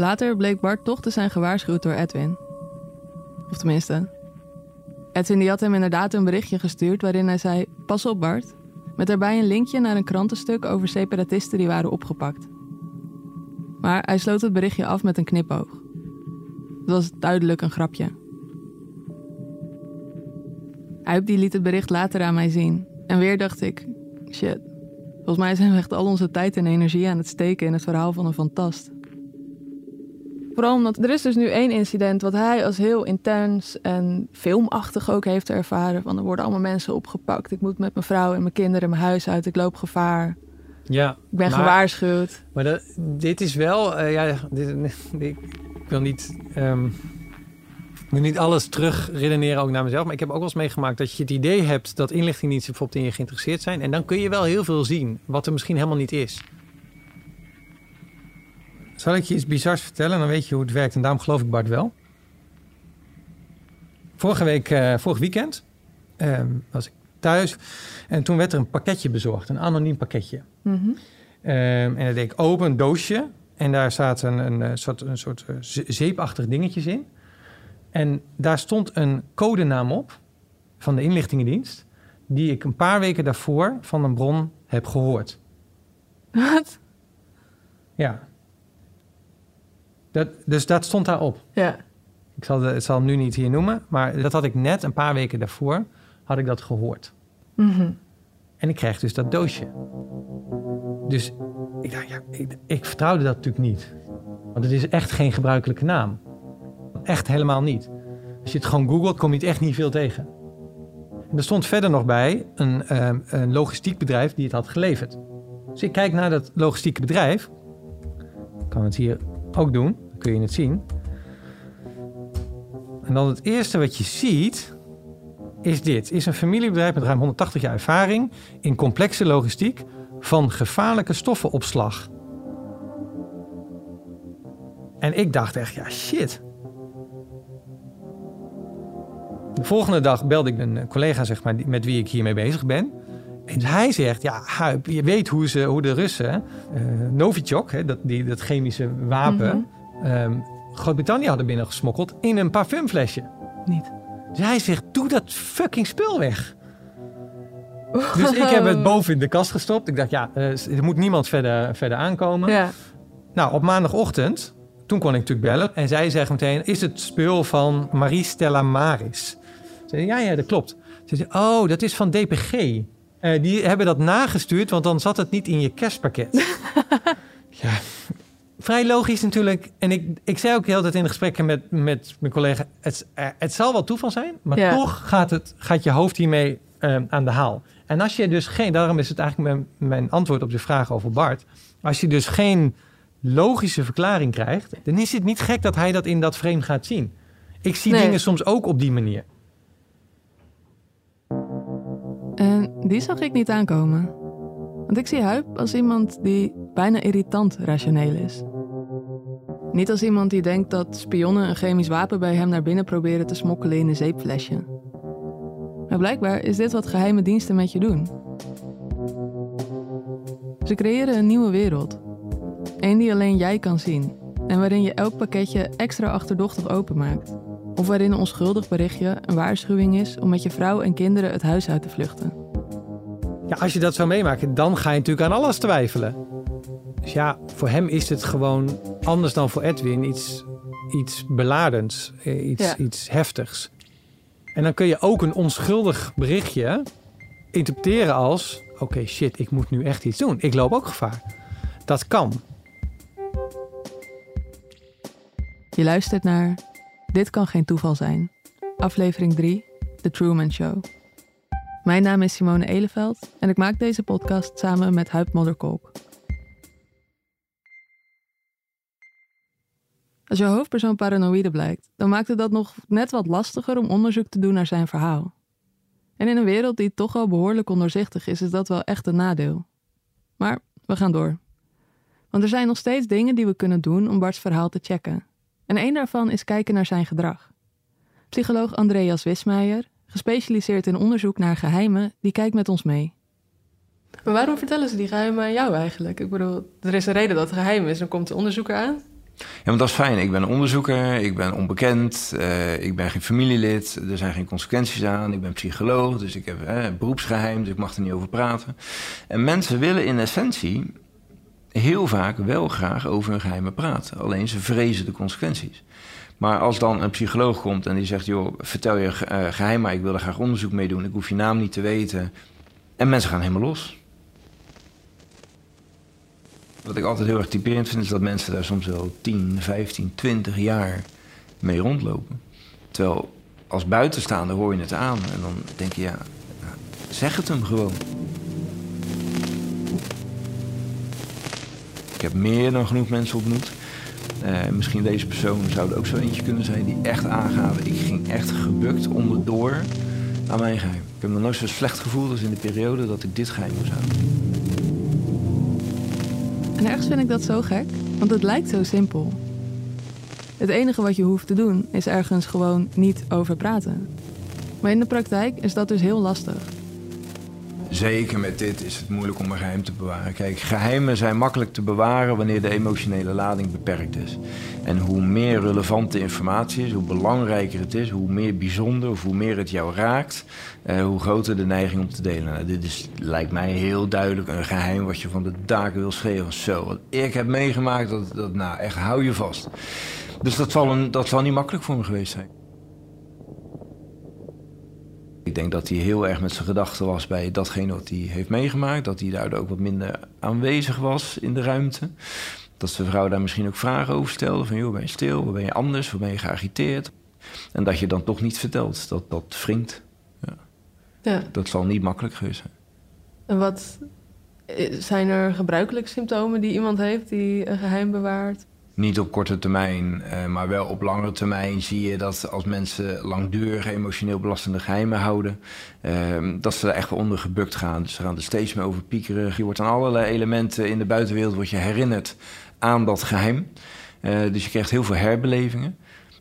Later bleek Bart toch te zijn gewaarschuwd door Edwin. Of tenminste, Edwin die had hem inderdaad een berichtje gestuurd waarin hij zei: Pas op, Bart. Met daarbij een linkje naar een krantenstuk over separatisten die waren opgepakt. Maar hij sloot het berichtje af met een knipoog. Het was duidelijk een grapje. Huip die liet het bericht later aan mij zien. En weer dacht ik: shit, volgens mij zijn we echt al onze tijd en energie aan het steken in het verhaal van een fantast. Vooral omdat er is dus nu één incident wat hij als heel intens en filmachtig ook heeft ervaren. Van er worden allemaal mensen opgepakt. Ik moet met mijn vrouw en mijn kinderen mijn huis uit. Ik loop gevaar. Ja, Ik ben maar- gewaarschuwd. Maar dat, dit is wel, eh, ja, dit, ik wil niet, ik wil niet alles terug redeneren ook naar mezelf. Maar ik heb ook wel eens meegemaakt dat je het idee hebt dat inlichtingendiensten bijvoorbeeld in je geïnteresseerd zijn. En dan kun je wel heel veel zien, wat er misschien helemaal niet is. Zal ik je iets bizars vertellen? Dan weet je hoe het werkt en daarom geloof ik Bart wel. Vorige week, eh, vorig weekend, ehm, was ik thuis. En toen werd er een pakketje bezorgd, een anoniem pakketje. Mhm. Ehm, en dan deed ik open een doosje. En daar zaten een, een, eh, soort, een soort eh, ze- zeepachtig dingetjes in. En daar stond een codenaam op van de inlichtingendienst. Die ik een paar weken daarvoor van een bron heb gehoord. Wat? Ja. Dat, dus dat stond daarop. Ja. Ik zal, de, ik zal hem nu niet hier noemen. Maar dat had ik net een paar weken daarvoor had ik dat gehoord. Mhm. En ik kreeg dus dat doosje. Dus ik dacht, ja, ik, ik vertrouwde dat natuurlijk niet. Want het is echt geen gebruikelijke naam. Echt helemaal niet. Als je het gewoon googelt, kom je het echt niet veel tegen. En er stond verder nog bij een, ehm, een logistiek bedrijf die het had geleverd. Dus ik kijk naar dat logistieke bedrijf. Ik kan het hier ook doen, dan kun je het zien. En dan het eerste wat je ziet, is dit. Is een familiebedrijf met ruim 180 jaar ervaring in complexe logistiek van gevaarlijke stoffenopslag. En ik dacht echt, ja shit. De volgende dag belde ik een collega zeg maar, met wie ik hiermee bezig ben. En hij zegt, ja, Huip, je weet hoe, ze, hoe de Russen, eh Novichok, hè, dat, die, dat chemische wapen, ehm, Groot-Brittannië hadden binnengesmokkeld in een parfumflesje. Niet. Dus hij zegt, doe dat fucking spul weg. Dus ik heb het boven in de kast gestopt. Ik dacht, ja, eh, er moet niemand verder, verder aankomen. Ja. Nou, op maandagochtend, toen kon ik natuurlijk bellen. En zij zegt meteen, is het spul van Marie Stella Maris? Zei, ja, ja, dat klopt. Ze zei, oh, dat is van DPG. Eh, die hebben dat nagestuurd, want dan zat het niet in je kerstpakket. ja, vrij logisch natuurlijk. En ik, ik zei ook heel tijd in de gesprekken met, met mijn collega... Het, eh, het zal wel toeval zijn, maar Ja. toch gaat, het, gaat je hoofd hiermee eh, aan de haal. En als je dus geen... Daarom is het eigenlijk mijn, mijn antwoord op de vraag over Bart. Als je dus geen logische verklaring krijgt... dan is het niet gek dat hij dat in dat frame gaat zien. Ik zie Nee. dingen soms ook op die manier. En die zag ik niet aankomen. Want ik zie Huip als iemand die bijna irritant rationeel is. Niet als iemand die denkt dat spionnen een chemisch wapen bij hem naar binnen proberen te smokkelen in een zeepflesje. Maar blijkbaar is dit wat geheime diensten met je doen. Ze creëren een nieuwe wereld. Eén die alleen jij kan zien. En waarin je elk pakketje extra achterdochtig openmaakt. Of waarin een onschuldig berichtje een waarschuwing is om met je vrouw en kinderen het huis uit te vluchten. Ja, als je dat zou meemaken, dan ga je natuurlijk aan alles twijfelen. Dus ja, voor hem is het gewoon anders dan voor Edwin iets, iets beladends, eh, iets, Ja. iets heftigs. En dan kun je ook een onschuldig berichtje interpreteren als: oké, shit, ik moet nu echt iets doen. Ik loop ook gevaar. Dat kan. Je luistert naar Dit kan geen toeval zijn. Aflevering 3, The Truman Show. Mijn naam is Simone Eleveld en ik maak deze podcast samen met Huip Modderkolk. Als je hoofdpersoon paranoïde blijkt, dan maakt het dat nog net wat lastiger om onderzoek te doen naar zijn verhaal. En in een wereld die toch al behoorlijk ondoorzichtig is, is dat wel echt een nadeel. Maar we gaan door. Want er zijn nog steeds dingen die we kunnen doen om Bart's verhaal te checken. En één daarvan is kijken naar zijn gedrag. Psycholoog Andreas Wismeijer, gespecialiseerd in onderzoek naar geheimen, die kijkt met ons mee. Maar waarom vertellen ze die geheimen aan jou eigenlijk? Ik bedoel, er is een reden dat het geheim is, dan komt de onderzoeker aan. Ja, want dat is fijn. Ik ben onderzoeker, ik ben onbekend, uh, ik ben geen familielid, er zijn geen consequenties aan. Ik ben psycholoog, dus ik heb eh, beroepsgeheim, dus ik mag er niet over praten. En mensen willen in essentie heel vaak wel graag over hun geheimen praten. Alleen ze vrezen de consequenties. Maar als dan een psycholoog komt en die zegt: joh, vertel je uh, geheim, maar ik wil er graag onderzoek mee doen. Ik hoef je naam niet te weten. En mensen gaan helemaal los. Wat ik altijd heel erg typerend vind, is dat mensen daar soms wel 10, 15, 20 jaar mee rondlopen. Terwijl als buitenstaander hoor je het aan en dan denk je, ja, zeg het hem gewoon. Ik heb meer dan genoeg mensen ontmoet. Uh, misschien deze persoon zou er ook zo eentje kunnen zijn die echt aangaven. Ik ging echt gebukt onderdoor aan mijn geheim. Ik heb me nooit zo slecht gevoeld als in de periode dat ik dit geheim moest houden. En ergens vind ik dat zo gek, want het lijkt zo simpel. Het enige wat je hoeft te doen is ergens gewoon niet over praten. Maar in de praktijk is dat dus heel lastig. Zeker met dit is het moeilijk om een geheim te bewaren. Kijk, geheimen zijn makkelijk te bewaren wanneer de emotionele lading beperkt is. En hoe meer relevante informatie is, hoe belangrijker het is, hoe meer bijzonder of hoe meer het jou raakt, eh, hoe groter de neiging om te delen. Nou, dit is, lijkt mij heel duidelijk een geheim wat je van de daken wil schreeuwen. Zo, wat ik heb meegemaakt, dat, dat nou echt hou je vast. Dus dat zal, een, dat zal niet makkelijk voor me geweest zijn. Ik denk dat hij heel erg met zijn gedachten was bij datgene wat hij heeft meegemaakt. Dat hij daardoor ook wat minder aanwezig was in de ruimte. Dat zijn vrouw daar misschien ook vragen over stelde. Van, joh, ben je stil? Waar ben je anders? Waar ben je geagiteerd? En dat je dan toch niet vertelt. Dat, dat wringt. Ja. ja. Dat zal niet makkelijk geweest zijn. En wat eh, zijn er gebruikelijke symptomen die iemand heeft die een geheim bewaart? Niet op korte termijn, uh, maar wel op langere termijn zie je dat als mensen langdurig emotioneel belastende geheimen houden, uh, dat ze er echt onder gebukt gaan. Dus ze gaan er steeds meer over piekeren. Je wordt aan allerlei elementen in de buitenwereld wordt je herinnerd aan dat geheim. Uh, dus je krijgt heel veel herbelevingen.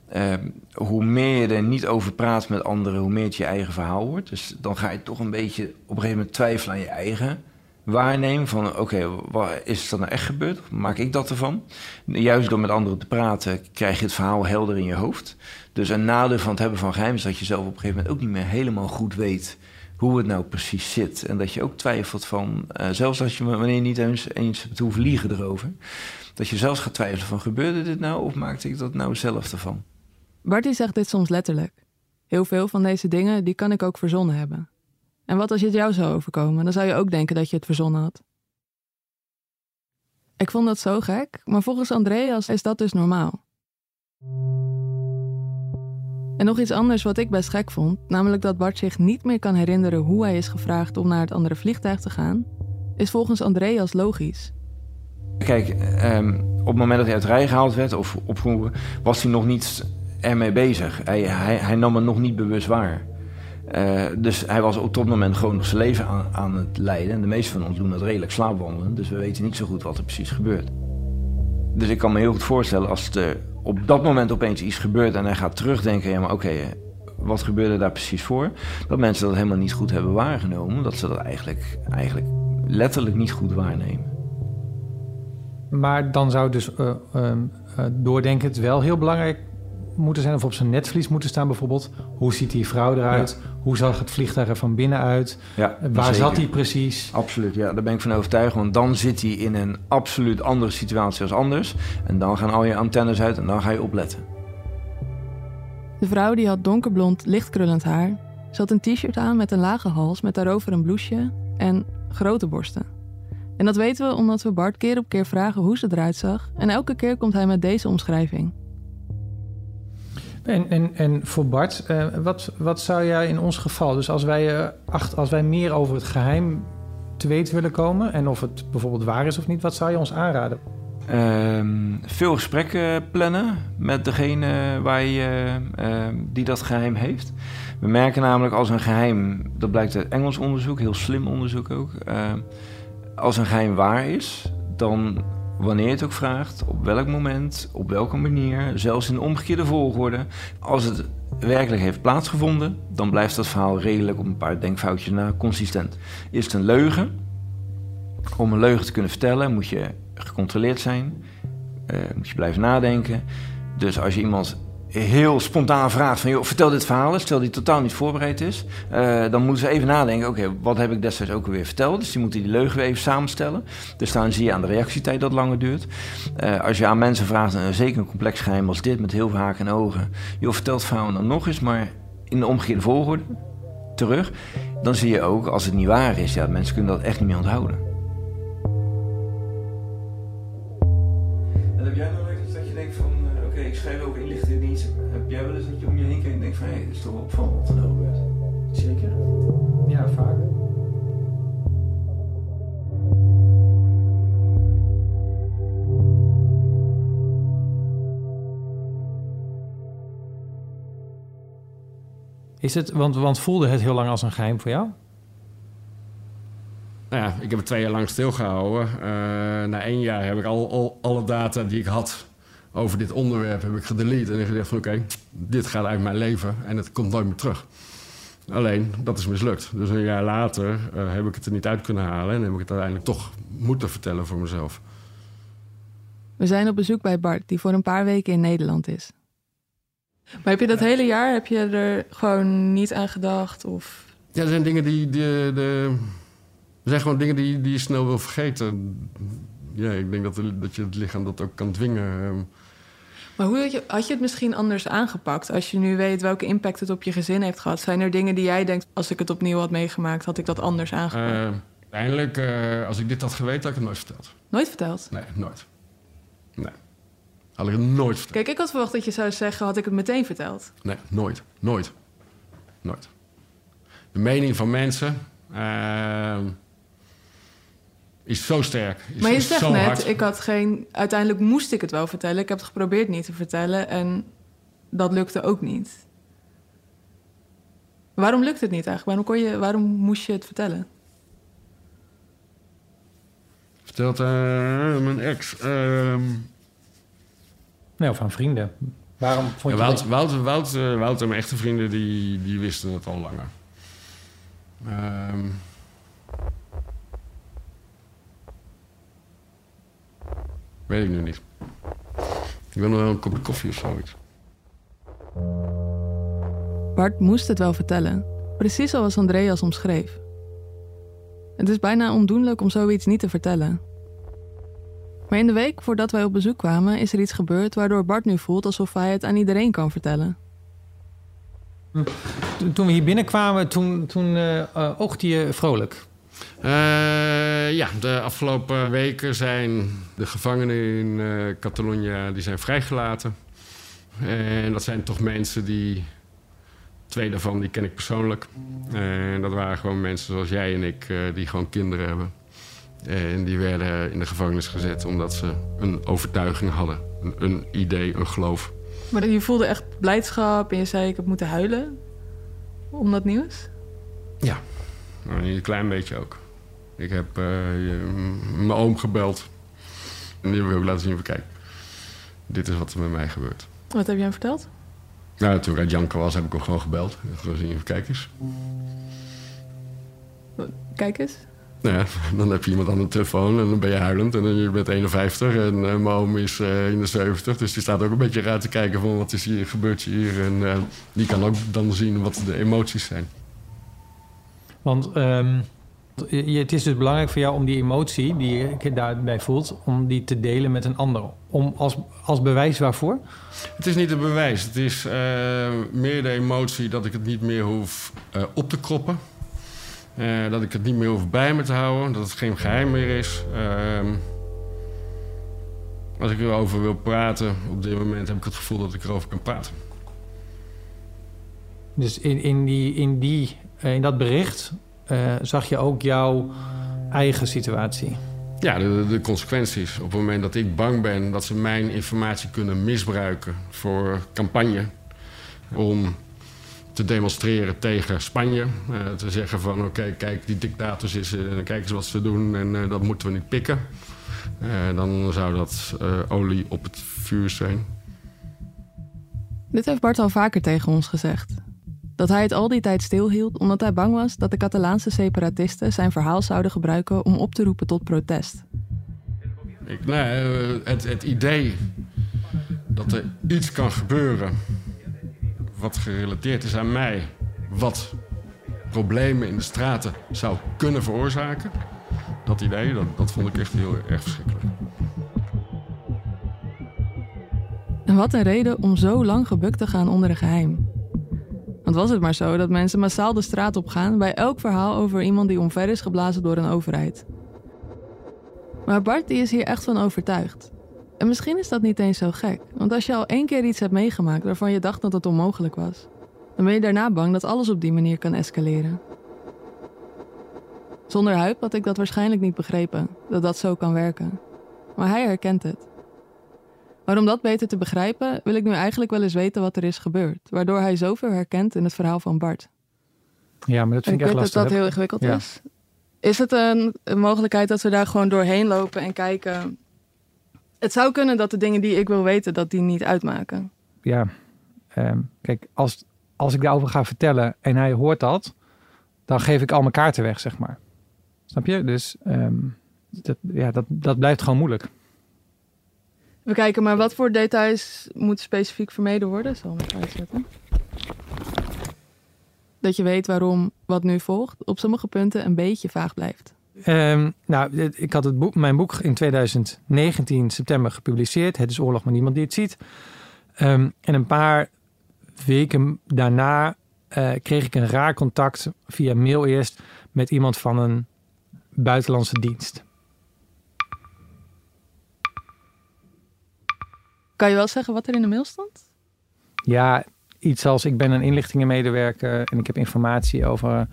Ehm, hoe meer je er niet over praat met anderen, hoe meer het je eigen verhaal wordt. Dus dan ga je toch een beetje op een gegeven moment twijfelen aan je eigen waarneem van oké, okay, is dat nou echt gebeurd? Maak ik dat ervan? Juist door met anderen te praten krijg je het verhaal helder in je hoofd. Dus een nadeel van het hebben van geheim is dat je zelf op een gegeven moment ook niet meer helemaal goed weet hoe het nou precies zit. En dat je ook twijfelt van, uh, zelfs als je wanneer niet eens, eens hebt hoeven liegen erover, dat je zelfs gaat twijfelen van gebeurde dit nou of maakte ik dat nou zelf ervan? Barty zegt dit soms letterlijk. Heel veel van deze dingen die kan ik ook verzonnen hebben. En wat als je het jou zou overkomen? Dan zou je ook denken dat je het verzonnen had. Ik vond dat zo gek, maar volgens Andreas is dat dus normaal. En nog iets anders wat ik best gek vond, namelijk dat Bart zich niet meer kan herinneren hoe hij is gevraagd om naar het andere vliegtuig te gaan, is volgens Andreas logisch. Kijk, um, op het moment dat hij uit rij gehaald werd of opgeroepen, was hij nog niet ermee bezig. Hij, hij, hij nam het nog niet bewust waar. Uh, dus hij was op dat moment gewoon nog zijn leven aan, aan, het leiden. En de meeste van ons doen dat redelijk slaapwandelen. Dus we weten niet zo goed wat er precies gebeurt. Dus ik kan me heel goed voorstellen als er op dat moment opeens iets gebeurt en hij gaat terugdenken: ja, maar oké, okay, wat gebeurde daar precies voor? Dat mensen dat helemaal niet goed hebben waargenomen. Dat ze dat eigenlijk, eigenlijk letterlijk niet goed waarnemen. Maar dan zou dus uh, uh, doordenken het wel heel belangrijk moeten zijn of op zijn netvlies moeten staan bijvoorbeeld. Hoe ziet die vrouw eruit? Hoe zag het vliegtuig er van binnenuit? Ja, Waar zat hij precies? Absoluut, ja, daar ben ik van overtuigd. Want dan zit hij in een absoluut andere situatie als anders. En dan gaan al je antennes uit en dan ga je opletten. De vrouw die had donkerblond, lichtkrullend haar. Ze had een t-shirt aan met een lage hals met daarover een blouseje en grote borsten. En dat weten we omdat we Bart keer op keer vragen hoe ze eruit zag. En elke keer komt hij met deze omschrijving. En, en, en voor Bart, uh, wat, wat zou jij in ons geval, dus als wij, uh, acht, als wij meer over het geheim te weten willen komen en of het bijvoorbeeld waar is of niet, wat zou je ons aanraden? Um, veel gesprekken plannen met degene waar je, uh, die dat geheim heeft. We merken namelijk als een geheim, dat blijkt uit Engels onderzoek, heel slim onderzoek ook, ehm, als een geheim waar is, dan wanneer je het ook vraagt, op welk moment, op welke manier, zelfs in de omgekeerde volgorde. Als het werkelijk heeft plaatsgevonden, dan blijft dat verhaal redelijk op een paar denkfoutjes na consistent. Is het een leugen? Om een leugen te kunnen vertellen moet je gecontroleerd zijn. eh, moet je blijven nadenken. Dus als je iemand heel spontaan vraagt van... Joh, vertel dit verhaal eens, terwijl die totaal niet voorbereid is... Uh, dan moeten ze even nadenken, oké, wat heb ik destijds ook alweer verteld? Dus die moeten die leugen weer even samenstellen. Dus dan zie je aan de reactietijd dat langer duurt. Uh, als je aan mensen vraagt, uh, zeker een complex geheim als dit... met heel veel haken en ogen... joh, vertel het verhaal dan nog eens, maar in de omgekeerde volgorde terug... dan zie je ook, als het niet waar is... ja, mensen kunnen dat echt niet meer onthouden. Dat is toch wel opvallend wat er nou gebeurt? Zeker. Ja, vaak. Is het, want, want voelde het heel lang als een geheim voor jou? Nou ja, ik heb het twee jaar lang stilgehouden. Uh, na één jaar heb ik al, al, alle data die ik had over dit onderwerp heb ik gedelete. En gezegd van oké, dit gaat uit mijn leven en het komt nooit meer terug. Alleen, dat is mislukt. Dus een jaar later uh, heb ik het er niet uit kunnen halen... en heb ik het uiteindelijk toch moeten vertellen voor mezelf. We zijn op bezoek bij Bart, die voor een paar weken in Nederland is. Maar heb je dat hele jaar, heb je er gewoon niet aan gedacht? Of... Ja, er zijn dingen die... er zijn gewoon dingen die, die je snel wil vergeten. Ja, ik denk dat, dat je het lichaam dat ook kan dwingen. Maar hoe had je, had je het misschien anders aangepakt? Als je nu weet welke impact het op je gezin heeft gehad. Zijn er dingen die jij denkt, als ik het opnieuw had meegemaakt, had ik dat anders aangepakt? Uh, uiteindelijk, uh, als ik dit had geweten, had ik het nooit verteld. Nooit verteld? Nee, nooit. Nee. Had ik het nooit verteld. Kijk, ik had verwacht dat je zou zeggen, had ik het meteen verteld? Nee, nooit. Nooit. Nooit. De mening van mensen... Uh, is zo sterk. Is, maar je is zegt zo net, hard. ik had geen... Uiteindelijk moest ik het wel vertellen. Ik heb het geprobeerd niet te vertellen en dat lukte ook niet. Waarom lukt het niet eigenlijk? Waarom, kon je, waarom moest je het vertellen? Vertelt uh, mijn ex. Uh, Nee, of aan vrienden. Waarom vond je Wout, Wouter, Wouter, Wouter, mijn echte vrienden, die, die wisten het al langer. Um, Weet ik nu niet. Ik wil nog wel een kopje koffie of zoiets. Bart moest het wel vertellen. Precies zoals Andreas omschreef. Het is bijna ondoenlijk om zoiets niet te vertellen. Maar in de week voordat wij op bezoek kwamen, is er iets gebeurd waardoor Bart nu voelt alsof hij het aan iedereen kan vertellen. Toen we hier binnenkwamen, toen, toen uh, uh, oogde je vrolijk. Uh, ja, de afgelopen weken zijn de gevangenen in uh, Catalonië die zijn vrijgelaten. En dat zijn toch mensen die... Twee daarvan die ken ik persoonlijk. En dat waren gewoon mensen zoals jij en ik, uh, die gewoon kinderen hebben. En die werden in de gevangenis gezet omdat ze een overtuiging hadden. Een, een idee, een geloof. Maar je voelde echt blijdschap en je zei ik heb moeten huilen om dat nieuws? Ja, een klein beetje ook. Ik heb uh, mijn oom gebeld. En die heb ik ook laten zien van kijk, dit is wat er met mij gebeurt. Wat heb je hem verteld? Nou, toen ik uit was, heb ik hem gewoon gebeld. Gewoon zien van kijk eens. Kijk eens. Nou ja, dan heb je iemand aan de telefoon en dan ben je huilend. En je bent 51 en uh, mijn oom is uh, in de 70. Dus die staat ook een beetje raar te kijken van wat is hier, gebeurt hier. En die kan ook dan zien wat de emoties zijn. Want um, het is dus belangrijk voor jou om die emotie die je daarbij voelt... om die te delen met een ander. Om als, als bewijs waarvoor? Het is niet een bewijs. Het is meer de emotie dat ik het niet meer hoef op te kroppen. Uh, dat ik het niet meer hoef bij me te houden. Dat het geen geheim meer is. Uh, als ik erover wil praten, op dit moment heb ik het gevoel dat ik erover kan praten. Dus in, in, die, in, die, in dat bericht uh, zag je ook jouw eigen situatie? Ja, de, de, consequenties. Op het moment dat ik bang ben dat ze mijn informatie kunnen misbruiken voor campagne. Om te demonstreren tegen Spanje. Uh, te zeggen van oké, okay, kijk, die dictators is, uh, kijk eens wat ze doen en uh, dat moeten we niet pikken. dan zou dat olie op het vuur zijn. Dit heeft Bart al vaker tegen ons gezegd. Dat hij het al die tijd stilhield omdat hij bang was dat de Catalaanse separatisten zijn verhaal zouden gebruiken om op te roepen tot protest. Ik, nee, eh, het, het idee dat er iets kan gebeuren wat gerelateerd is aan mij, wat problemen in de straten zou kunnen veroorzaken, dat idee, dat, dat vond ik echt heel erg verschrikkelijk. En wat een reden om zo lang gebukt te gaan onder een geheim. Want was het maar zo dat mensen massaal de straat op gaan bij elk verhaal over iemand die omver is geblazen door een overheid. Maar Bart is hier echt van overtuigd. En misschien is dat niet eens zo gek, want als je al één keer iets hebt meegemaakt waarvan je dacht dat het onmogelijk was, dan ben je daarna bang dat alles op die manier kan escaleren. Zonder Huip had ik dat waarschijnlijk niet begrepen, dat dat zo kan werken. Maar hij herkent het. Maar om dat beter te begrijpen, wil ik nu eigenlijk wel eens weten wat er is gebeurd, waardoor hij zoveel herkent in het verhaal van Bart. Ja, maar dat vind ik ik echt weet dat lastig. dat hè? heel ingewikkeld Ja. is. Is het een, een mogelijkheid dat we daar gewoon doorheen lopen en kijken? Het zou kunnen dat de dingen die ik wil weten, dat die niet uitmaken. ja, ehm, kijk, als, als ik daarover ga vertellen en hij hoort dat, dan geef ik al mijn kaarten weg, zeg maar. Snap je? Dus ehm, dat, ja, dat, dat blijft gewoon moeilijk. We kijken maar wat voor details moet specifiek vermeden worden. Zal ik uitzetten. Dat je weet waarom wat nu volgt op sommige punten een beetje vaag blijft. Ehm, nou, ik had het boek, mijn boek in 2019 september gepubliceerd. Het is oorlog, maar niemand die het ziet. Ehm, en een paar weken daarna eh, kreeg ik een raar contact via mail eerst met iemand van een buitenlandse dienst. Kan je wel zeggen wat er in de mail stond? Ja, iets als ik ben een inlichtingenmedewerker en ik heb informatie over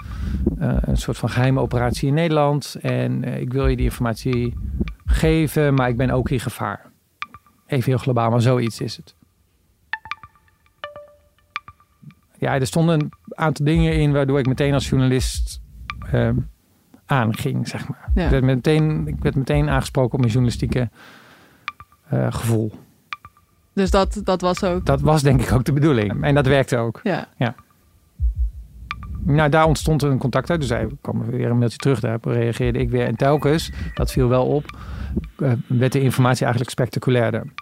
eh, een soort van geheime operatie in Nederland. En eh, ik wil je die informatie geven, maar ik ben ook in gevaar. Even heel globaal, maar zoiets is het. Ja, er stonden een aantal dingen in waardoor ik meteen als journalist eh, aanging, zeg maar. Ja. Ik, werd meteen, ik werd meteen aangesproken op mijn journalistieke eh, gevoel. Dus dat, dat was ook. Dat was denk ik ook de bedoeling. En dat werkte ook. Ja. Nou, daar ontstond een contact uit. Dus hij kwam weer een mailtje terug. Daarop reageerde ik weer. En telkens, dat viel wel op, eh, werd de informatie eigenlijk spectaculairder. En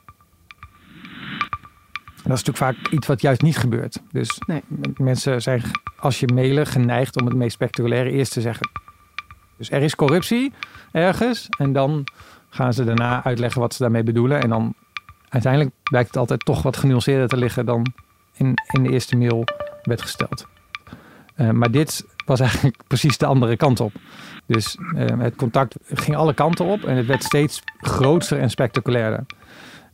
dat is natuurlijk vaak iets wat juist niet gebeurt. Dus Nee. mensen zijn, als je mailen, geneigd om het meest spectaculaire eerst te zeggen. Dus er is corruptie ergens. En dan gaan ze daarna uitleggen wat ze daarmee bedoelen. En dan uiteindelijk blijkt het altijd toch wat genuanceerder te liggen dan in, in de eerste mail werd gesteld. Eh, maar dit was eigenlijk precies de andere kant op. Dus eh, het contact ging alle kanten op en het werd steeds groter en spectaculairder.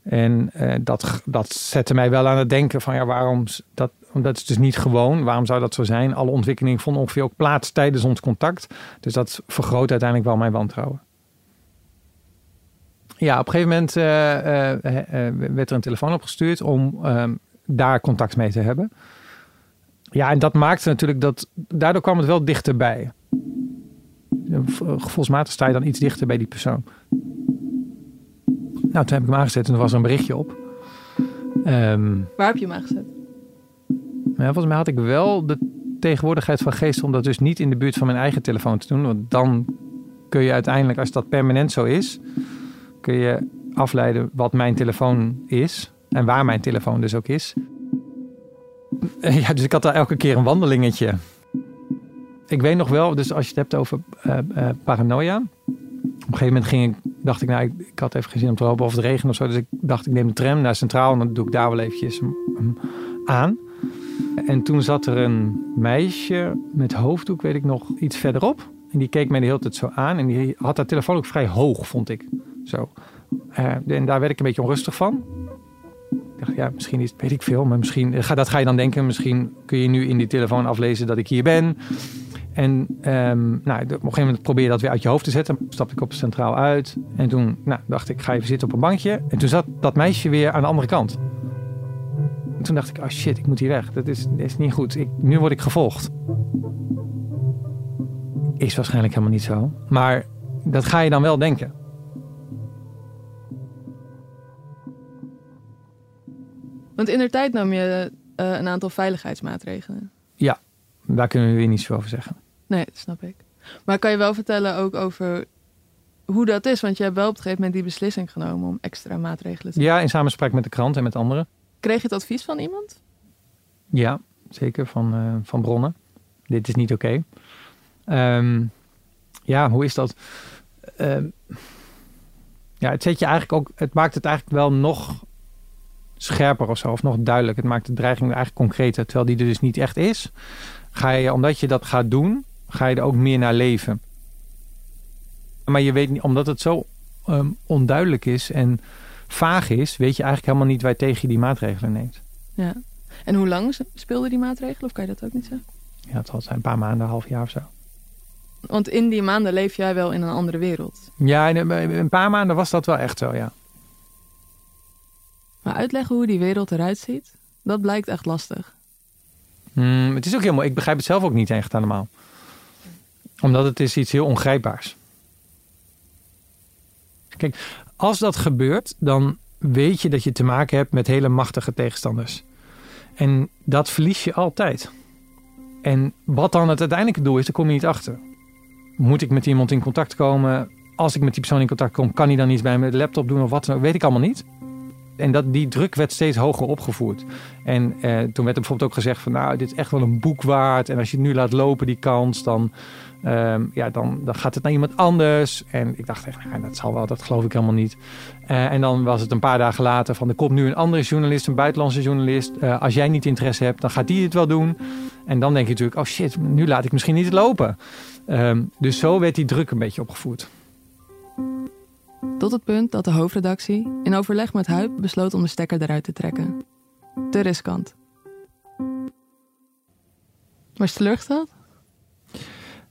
En eh, dat, dat zette mij wel aan het denken van ja, waarom dat, dat is dus niet gewoon. Waarom zou dat zo zijn? Alle ontwikkelingen vonden ongeveer ook plaats tijdens ons contact. Dus dat vergroot uiteindelijk wel mijn wantrouwen. Ja, op een gegeven moment eh, eh, eh, werd er een telefoon opgestuurd om ehm, daar contact mee te hebben. Ja, en dat maakte natuurlijk dat. Daardoor kwam het wel dichterbij. Gevoelsmatig sta je dan iets dichter bij die persoon. Nou, toen heb ik hem aangezet en er was er een berichtje op. Ehm, Waar heb je hem aangezet? volgens mij had ik wel de tegenwoordigheid van geest om dat dus niet in de buurt van mijn eigen telefoon te doen. Want dan kun je uiteindelijk, als dat permanent zo is, kun je afleiden wat mijn telefoon is. En waar mijn telefoon dus ook is. Eh, Ja, dus ik had daar elke keer een wandelingetje. Ik weet nog wel, dus als je het hebt over eh, eh, paranoia. Op een gegeven moment ging ik, dacht ik, nou, ik, had even geen zin om te lopen of het regent of zo. Dus ik dacht, ik neem de tram naar Centraal en dan doe ik daar wel eventjes aan. En toen zat er een meisje met hoofddoek, weet ik nog, iets verderop. En die keek mij de hele tijd zo aan. En die had haar telefoon ook vrij hoog, vond ik. Zo. Eh, en daar werd ik een beetje onrustig van. Ik dacht, ja, misschien is weet ik veel. Maar misschien, ga- dat ga je dan denken. Misschien kun je nu in die telefoon aflezen dat ik hier ben. En ehm, nou, op een gegeven moment probeer je dat weer uit je hoofd te zetten. Stapte ik op centraal uit. En toen nou, dacht ik, ga even zitten op een bankje. En toen zat dat meisje weer aan de andere kant. En toen dacht ik, oh shit, ik moet hier weg. Dat is, is niet goed. Ik, nu word ik gevolgd. Is waarschijnlijk helemaal niet zo. Maar dat ga je dan wel denken. Want in der tijd nam je eh, een aantal veiligheidsmaatregelen. Daar kunnen we weer niets over zeggen. Nee, dat snap ik. Maar kan je wel vertellen ook over hoe dat is, want je hebt wel op een gegeven moment die beslissing genomen om extra maatregelen te Ja, in samenspraak met de krant en met anderen. Kreeg je het advies van iemand? Ja, zeker van, eh, van bronnen. Dit is niet oké. Ehm, ja, hoe is dat? Ehm, ja, het zet je eigenlijk ook. Het maakt het eigenlijk wel nog scherper of zo, of nog duidelijk. Het maakt de dreiging eigenlijk concreter, terwijl die er dus niet echt is. Ga je, omdat je dat gaat doen, ga je er ook meer naar leven. Maar je weet niet, omdat het zo ehm, onduidelijk is en vaag is, weet je eigenlijk helemaal niet waar tegen je die maatregelen neemt. Ja. En hoe lang speelde die maatregelen? Of kan je dat ook niet zeggen? Ja, het zal zijn een paar maanden, een half jaar of zo. Want in die maanden leef jij wel in een andere wereld. Ja, in een, een paar maanden was dat wel echt zo, ja. Maar uitleggen hoe die wereld eruit ziet, dat blijkt echt lastig. Mm, het is ook helemaal, ik begrijp het zelf ook niet echt allemaal. Omdat het is iets heel ongrijpbaars. Kijk, als dat gebeurt, dan weet je dat je te maken hebt met hele machtige tegenstanders. En dat verlies je altijd. En wat dan het uiteindelijke doel is, daar kom je niet achter. Moet ik met iemand in contact komen? Als ik met die persoon in contact kom, kan hij dan iets bij de laptop doen of wat dan ook? Weet ik allemaal niet. En dat, die druk werd steeds hoger opgevoerd. En eh, toen werd er bijvoorbeeld ook gezegd van... nou, dit is echt wel een boek waard. En als je het nu laat lopen, die kans, dan, ehm, ja, dan, dan gaat het naar iemand anders. En ik dacht echt, ja, dat zal wel, dat geloof ik helemaal niet. Eh, en dan was het een paar dagen later van... er komt nu een andere journalist, een buitenlandse journalist. Eh, als jij niet interesse hebt, dan gaat die het wel doen. En dan denk je natuurlijk, oh shit, nu laat ik misschien niet lopen. Ehm, dus zo werd die druk een beetje opgevoerd. Tot het punt dat de hoofdredactie in overleg met Huip besloot om de stekker eruit te trekken. Te riskant. Was je teleurgesteld?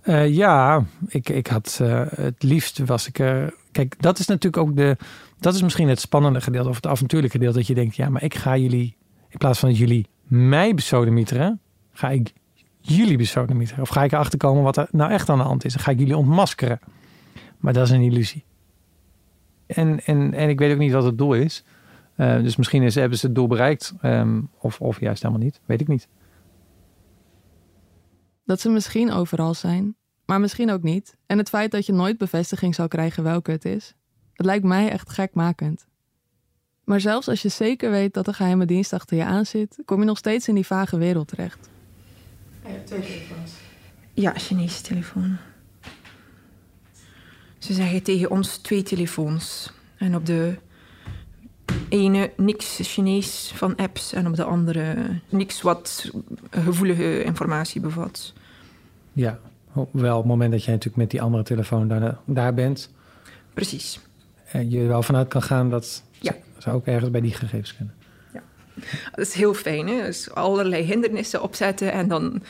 Uh, ja, ik, ik had uh, het liefst was ik er. Kijk, dat is natuurlijk ook de. Dat is misschien het spannende gedeelte of het avontuurlijke gedeelte. Dat je denkt, ja, maar ik ga jullie. In plaats van dat jullie mij besodemieteren, ga ik jullie besodemieteren. Of ga ik erachter komen wat er nou echt aan de hand is. Ga ik jullie ontmaskeren. Maar dat is een illusie. En, en, en ik weet ook niet wat het doel is. Uh, dus misschien is, hebben ze het doel bereikt. Um, of, of juist helemaal niet. Weet ik niet. Dat ze misschien overal zijn, maar misschien ook niet. En het feit dat je nooit bevestiging zal krijgen welke het is. Het lijkt mij echt gekmakend. Maar zelfs als je zeker weet dat de geheime dienst achter je aan zit, kom je nog steeds in die vage wereld terecht. Twee telefoons. Ja, Chinese telefoon. Ze zeggen tegen ons twee telefoons. En op de ene niks Chinees van apps en op de andere niks wat gevoelige informatie bevat. Ja, wel op het moment dat jij natuurlijk met die andere telefoon daar, daar bent. Precies. En je er wel vanuit kan gaan dat ja. ze ook ergens bij die gegevens kunnen. Ja, dat is heel fijn. Hè? Dus allerlei hindernissen opzetten en dan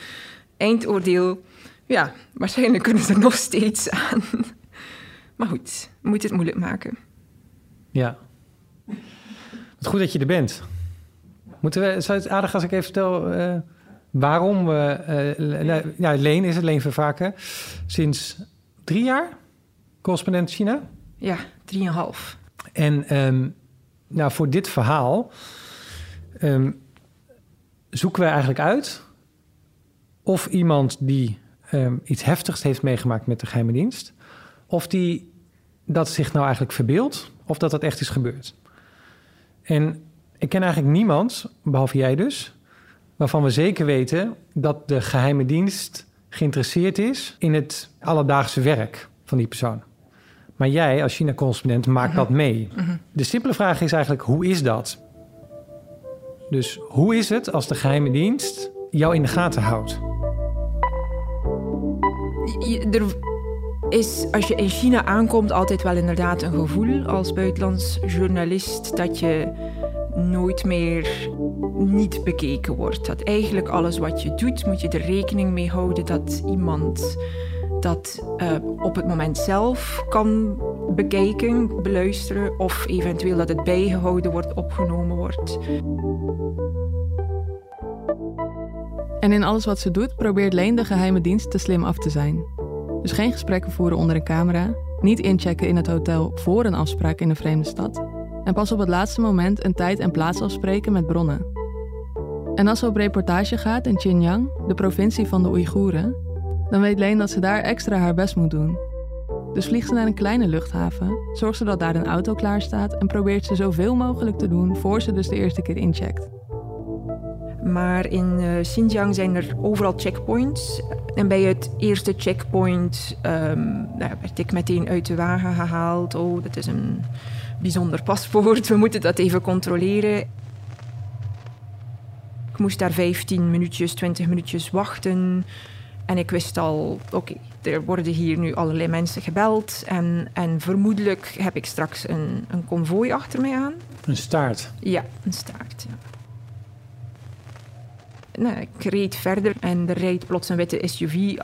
eindoordeel. Ja, waarschijnlijk kunnen ze er nog steeds aan. Maar goed, we moeten het moeilijk maken. Ja. Het goed dat je er bent. Moeten we, zou het aardig als ik even vertel uh, waarom we... Uh, ja, Leen is het, Leen Vervaken. Sinds drie jaar correspondent China? Ja, drieënhalf. En um, nou, voor dit verhaal um, zoeken we eigenlijk uit... of iemand die um, iets heftigs heeft meegemaakt met de geheime dienst... of die dat zich nou eigenlijk verbeeldt of dat dat echt is gebeurd. En ik ken eigenlijk niemand, behalve jij dus, waarvan we zeker weten dat de geheime dienst geïnteresseerd is in het alledaagse werk van die persoon. Maar jij als China-correspondent maakt dat mee. De simpele vraag is eigenlijk: hoe is dat? Dus hoe is het als de geheime dienst jou in de gaten houdt? Er is als je in China aankomt altijd wel inderdaad een gevoel als buitenlands journalist dat je nooit meer niet bekeken wordt. Dat eigenlijk alles wat je doet, moet je er rekening mee houden dat iemand dat uh, op het moment zelf kan bekijken, beluisteren of eventueel dat het bijgehouden wordt, opgenomen wordt. En in alles wat ze doet, probeert Leen de geheime dienst te slim af te zijn. Dus geen gesprekken voeren onder een camera, niet inchecken in het hotel voor een afspraak in een vreemde stad en pas op het laatste moment een tijd en plaats afspreken met bronnen. En als ze op reportage gaat in Xinjiang, de provincie van de Oeigoeren, dan weet Leen dat ze daar extra haar best moet doen. Dus vliegt ze naar een kleine luchthaven, zorgt ze dat daar een auto klaar staat en probeert ze zoveel mogelijk te doen voor ze dus de eerste keer incheckt. Maar in uh, Xinjiang zijn er overal checkpoints. En bij het eerste checkpoint um, nou, werd ik meteen uit de wagen gehaald. Oh, dat is een bijzonder paspoort, we moeten dat even controleren. Ik moest daar 15 minuutjes, 20 minuutjes wachten. En ik wist al, oké, er worden hier nu allerlei mensen gebeld. En, en vermoedelijk heb ik straks een, een konvooi achter mij aan. Een staart? Ja, een staart, ja. Nou, ik reed verder en er rijdt plots een witte SUV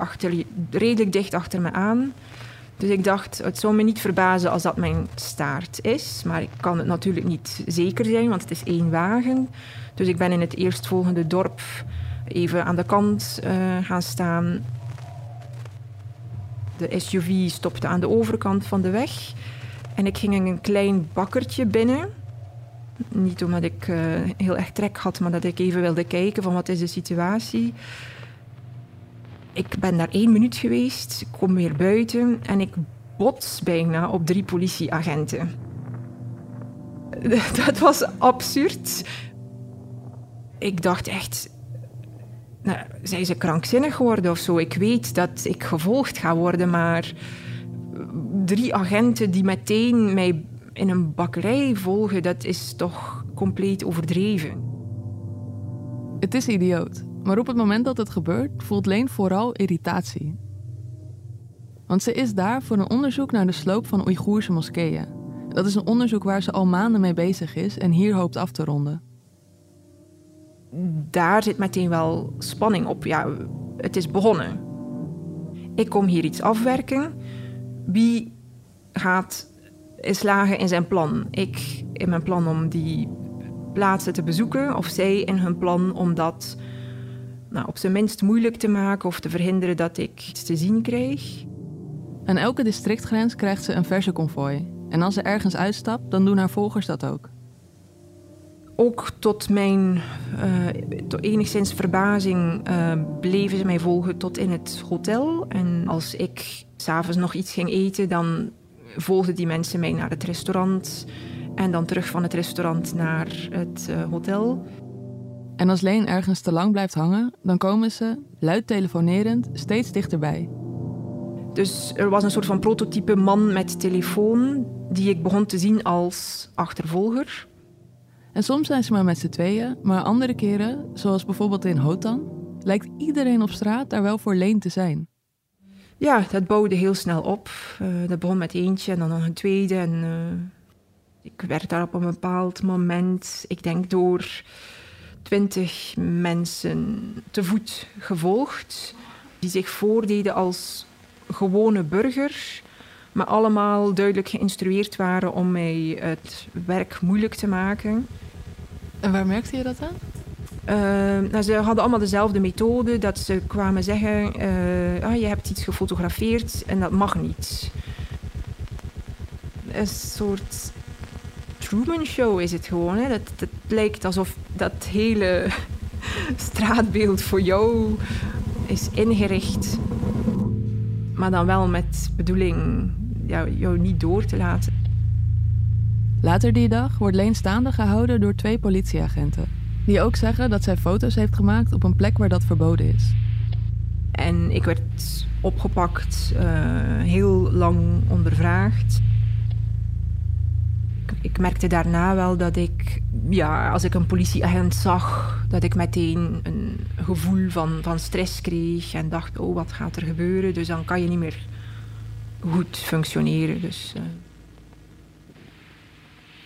redelijk dicht achter me aan. Dus ik dacht, het zou me niet verbazen als dat mijn staart is. Maar ik kan het natuurlijk niet zeker zijn, want het is één wagen. Dus ik ben in het eerstvolgende dorp even aan de kant uh, gaan staan. De SUV stopte aan de overkant van de weg. En ik ging in een klein bakkertje binnen. Niet omdat ik uh, heel erg trek had, maar dat ik even wilde kijken van wat is de situatie. Ik ben daar één minuut geweest, ik kom weer buiten en ik bots bijna op drie politieagenten. Dat was absurd. Ik dacht echt, nou, zijn ze krankzinnig geworden of zo? Ik weet dat ik gevolgd ga worden, maar drie agenten die meteen mij in een bakkerij volgen, dat is toch compleet overdreven. Het is idioot, maar op het moment dat het gebeurt, voelt Leen vooral irritatie. Want ze is daar voor een onderzoek naar de sloop van Oeigoerse moskeeën. Dat is een onderzoek waar ze al maanden mee bezig is en hier hoopt af te ronden. Daar zit meteen wel spanning op. Ja, het is begonnen. Ik kom hier iets afwerken. Wie gaat slagen in zijn plan? Ik in mijn plan om die plaatsen te bezoeken, of zij in hun plan om dat nou, op zijn minst moeilijk te maken of te verhinderen dat ik iets te zien krijg. Aan elke districtgrens krijgt ze een verse konvooi. En als ze ergens uitstapt, dan doen haar volgers dat ook. Ook tot mijn uh, tot enigszins verbazing uh, bleven ze mij volgen tot in het hotel. En als ik s'avonds nog iets ging eten, dan volgden die mensen mij naar het restaurant. En dan terug van het restaurant naar het uh, hotel. En als Leen ergens te lang blijft hangen, dan komen ze, luid telefonerend, steeds dichterbij. Dus er was een soort van prototype man met telefoon die ik begon te zien als achtervolger. En soms zijn ze maar met z'n tweeën, maar andere keren, zoals bijvoorbeeld in Hotan, lijkt iedereen op straat daar wel voor Leen te zijn. Ja, dat bouwde heel snel op. Uh, dat begon met eentje en dan nog een tweede. En uh, ik werd daar op een bepaald moment, ik denk door twintig mensen te voet gevolgd, die zich voordeden als gewone burger, maar allemaal duidelijk geïnstrueerd waren om mij het werk moeilijk te maken. En waar merkte je dat aan? Uh, nou, ze hadden allemaal dezelfde methode. Dat ze kwamen zeggen: uh, ah, Je hebt iets gefotografeerd en dat mag niet. Een soort Truman Show is het gewoon. Dat, dat lijkt alsof dat hele straatbeeld voor jou is ingericht. Maar dan wel met bedoeling jou, jou niet door te laten. Later die dag wordt Leen staande gehouden door twee politieagenten. Die ook zeggen dat zij foto's heeft gemaakt op een plek waar dat verboden is. En ik werd opgepakt, uh, heel lang ondervraagd ik merkte daarna wel dat ik, ja, als ik een politieagent zag, dat ik meteen een gevoel van, van stress kreeg en dacht, oh, wat gaat er gebeuren? Dus dan kan je niet meer goed functioneren. Dus, uh...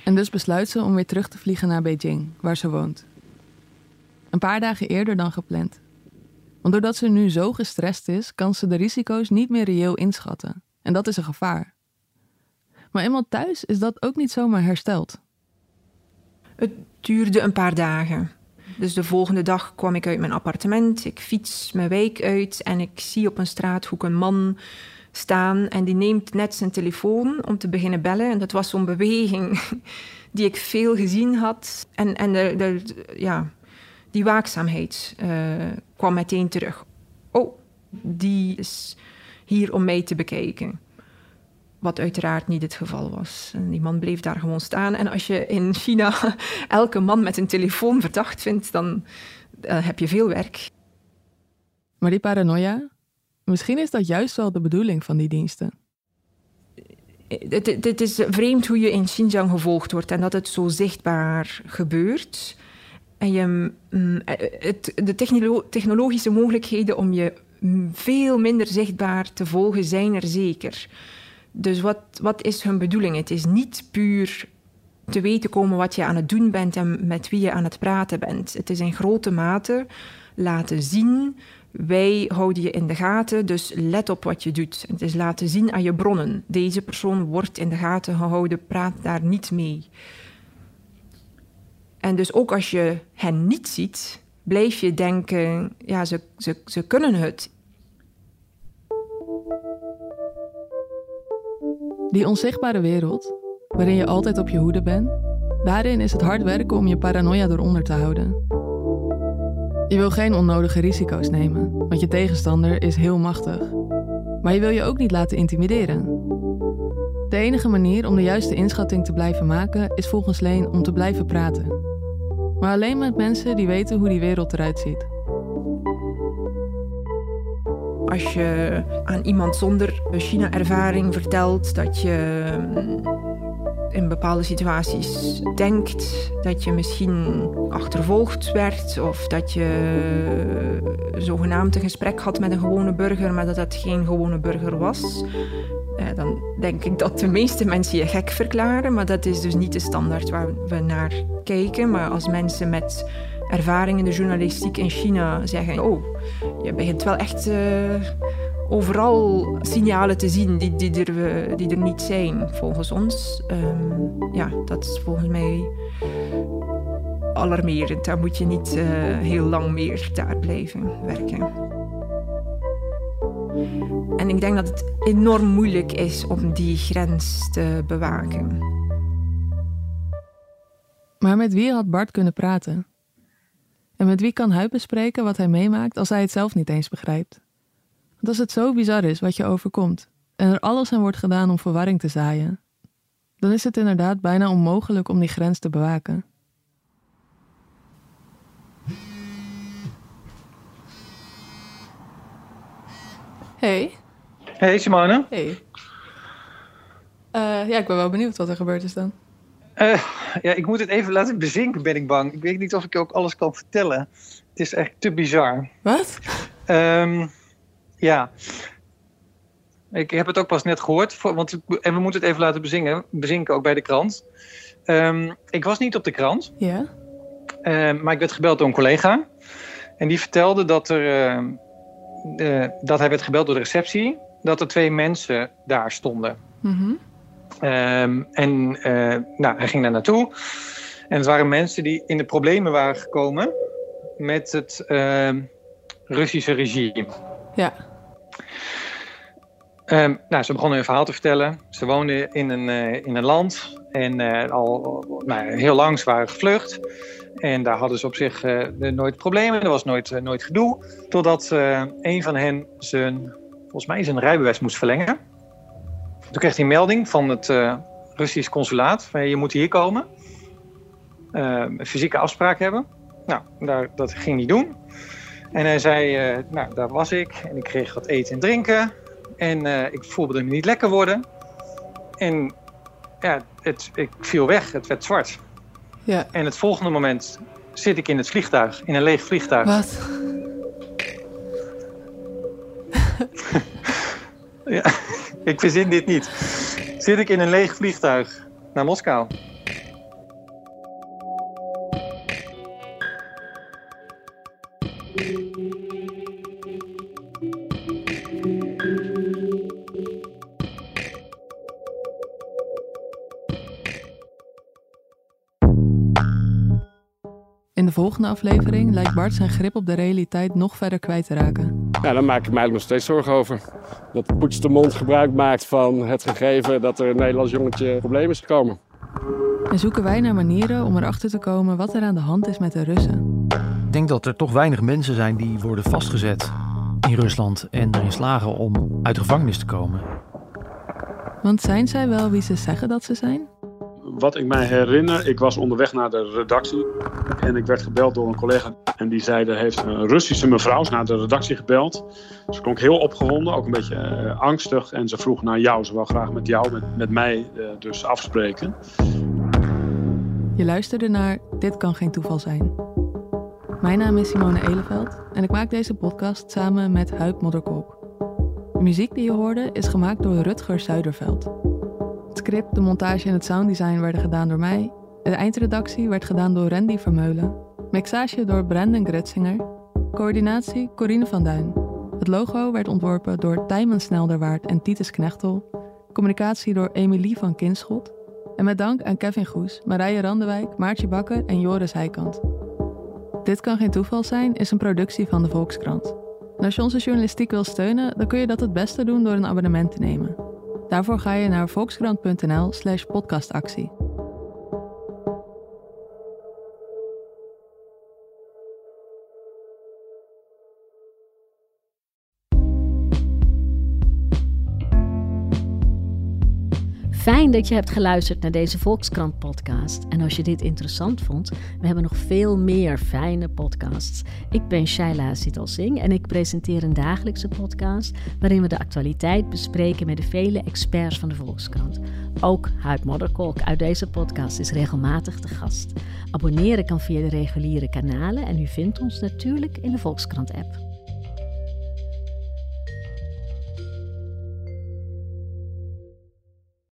En dus besluit ze om weer terug te vliegen naar Beijing, waar ze woont. Een paar dagen eerder dan gepland. Want doordat ze nu zo gestrest is, kan ze de risico's niet meer reëel inschatten. En dat is een gevaar. Maar eenmaal thuis is dat ook niet zomaar hersteld. Het duurde een paar dagen. Dus de volgende dag kwam ik uit mijn appartement. Ik fiets mijn wijk uit en ik zie op een straathoek een man staan. En die neemt net zijn telefoon om te beginnen bellen. En dat was zo'n beweging die ik veel gezien had. En, en de, ja, die waakzaamheid uh, kwam meteen terug. Oh, die is hier om mij te bekijken. Wat uiteraard niet het geval was. En die man bleef daar gewoon staan. En als je in China elke man met een telefoon verdacht vindt, dan uh, heb je veel werk. Maar die paranoia, misschien is dat juist wel de bedoeling van die diensten. Het, het, het, is vreemd hoe je in Xinjiang gevolgd wordt en dat het zo zichtbaar gebeurt. En mm, het, de technologische mogelijkheden om je veel minder zichtbaar te volgen zijn er zeker. Dus wat, wat is hun bedoeling? Het is niet puur te weten komen wat je aan het doen bent en met wie je aan het praten bent. Het is in grote mate laten zien. Wij houden je in de gaten, dus let op wat je doet. Het is laten zien aan je bronnen. Deze persoon wordt in de gaten gehouden, praat daar niet mee. En dus ook als je hen niet ziet, blijf je denken, ja, ze, ze, ze kunnen het. Die onzichtbare wereld, waarin je altijd op je hoede bent, daarin is het hard werken om je paranoia eronder te houden. Je wil geen onnodige risico's nemen, want je tegenstander is heel machtig. Maar je wil je ook niet laten intimideren. De enige manier om de juiste inschatting te blijven maken is volgens Leen om te blijven praten. Maar alleen met mensen die weten hoe die wereld eruit ziet. Als je aan iemand zonder China-ervaring vertelt dat je mm, in bepaalde situaties denkt dat je misschien achtervolgd werd of dat je zogenaamd een gesprek had met een gewone burger, maar dat dat geen gewone burger was, dan denk ik dat de meeste mensen je gek verklaren, maar dat is dus niet de standaard waar we naar kijken. Maar als mensen met ervaring in de journalistiek in China zeggen: Oh, je begint wel echt uh, overal signalen te zien die, die, er, die er niet zijn, volgens ons. Um, ja, dat is volgens mij alarmerend. Daar moet je niet heel lang meer daar blijven werken. En ik denk dat het enorm moeilijk is om die grens te bewaken. Maar met wie had Bart kunnen praten? En met wie kan hij bespreken wat hij meemaakt als hij het zelf niet eens begrijpt? Want als het zo bizar is wat je overkomt en er alles aan wordt gedaan om verwarring te zaaien, dan is het inderdaad bijna onmogelijk om die grens te bewaken. Hey. Hey Simone. Hey. Uh, ja, ik ben wel benieuwd wat er gebeurd is dan. Uh, ja, ik moet het even laten bezinken, ben ik bang. Ik weet niet of ik ook alles kan vertellen. Het is echt te bizar. Wat? Um, ja. Ik heb het ook pas net gehoord. Want, en we moeten het even laten bezingen, bezinken, ook bij de krant. Um, ik was niet op de krant. Ja. Uh, maar ik werd gebeld door een collega. En die vertelde dat er... Uh, dat hij werd gebeld door de receptie. Dat er twee mensen daar stonden. Mm Um, en uh, nou, hij ging daar naartoe. En het waren mensen die in de problemen waren gekomen met het uh, Russische regime. Ja. Um, nou, ze begonnen hun verhaal te vertellen. Ze woonden in een, uh, in een land en al nou, heel lang ze waren gevlucht. En daar hadden ze op zich uh, nooit problemen, er was nooit, nooit gedoe. Totdat een van hen zijn, volgens mij zijn rijbewijs moest verlengen. Toen kreeg hij een melding van het Russisch consulaat. Van, je moet hier komen. Uh, een fysieke afspraak hebben. Nou, daar, dat ging hij doen. En hij zei, nou, daar was ik. En ik kreeg wat eten en drinken. En ik voelde me niet lekker worden. En ja, het, ik viel weg. Het werd zwart. Ja. En het volgende moment zit ik in het vliegtuig. In een leeg vliegtuig. Wat? ja. Ik verzin dit niet. Zit ik in een leeg vliegtuig naar Moskou. In de volgende aflevering lijkt Bart zijn grip op de realiteit nog verder kwijt te raken. Ja, daar maak ik mij nog steeds zorgen over. Dat Poets de Mond gebruik maakt van het gegeven dat er een Nederlands jongetje probleem is gekomen. En zoeken wij naar manieren om erachter te komen wat er aan de hand is met de Russen. Ik denk dat er toch weinig mensen zijn die worden vastgezet in Rusland en erin slagen om uit de gevangenis te komen. Want zijn zij wel wie ze zeggen dat ze zijn? Wat ik mij herinner, ik was onderweg naar de redactie en ik werd gebeld door een collega en die zei er heeft een Russische mevrouw naar de redactie gebeld. Ze klonk heel opgewonden, ook een beetje uh, angstig en ze vroeg naar jou. Ze wou graag met jou, met, met mij uh, dus afspreken. Je luisterde naar Dit kan geen toeval zijn. Mijn naam is Simone Eleveld en ik maak deze podcast samen met Huip Modderkolk. De muziek die je hoorde is gemaakt door Rutger Zuiderveld. Script, de montage en het sounddesign werden gedaan door mij. De eindredactie werd gedaan door Randy Vermeulen. Mixage door Brandon Gretzinger. Coördinatie Corine van Duin. Het logo werd ontworpen door Tijmen Snelderwaard en Titus Knechtel. Communicatie door Emilie van Kinschot. En met dank aan Kevin Goes, Marije Randewijk, Maartje Bakker en Joris Heikant. Dit kan geen toeval zijn is een productie van de Volkskrant. En als je onze journalistiek wil steunen, dan kun je dat het beste doen door een abonnement te nemen. Daarvoor ga je naar volkskrant.nl/slash Fijn dat je hebt geluisterd naar deze Volkskrant podcast. En als je dit interessant vond, we hebben nog veel meer fijne podcasts. Ik ben Shaila Sital Singh en ik presenteer een dagelijkse podcast waarin we de actualiteit bespreken met de vele experts van de Volkskrant. Ook Huid Modderkolk uit deze podcast is regelmatig te gast. Abonneren kan via de reguliere kanalen en u vindt ons natuurlijk in de Volkskrant app.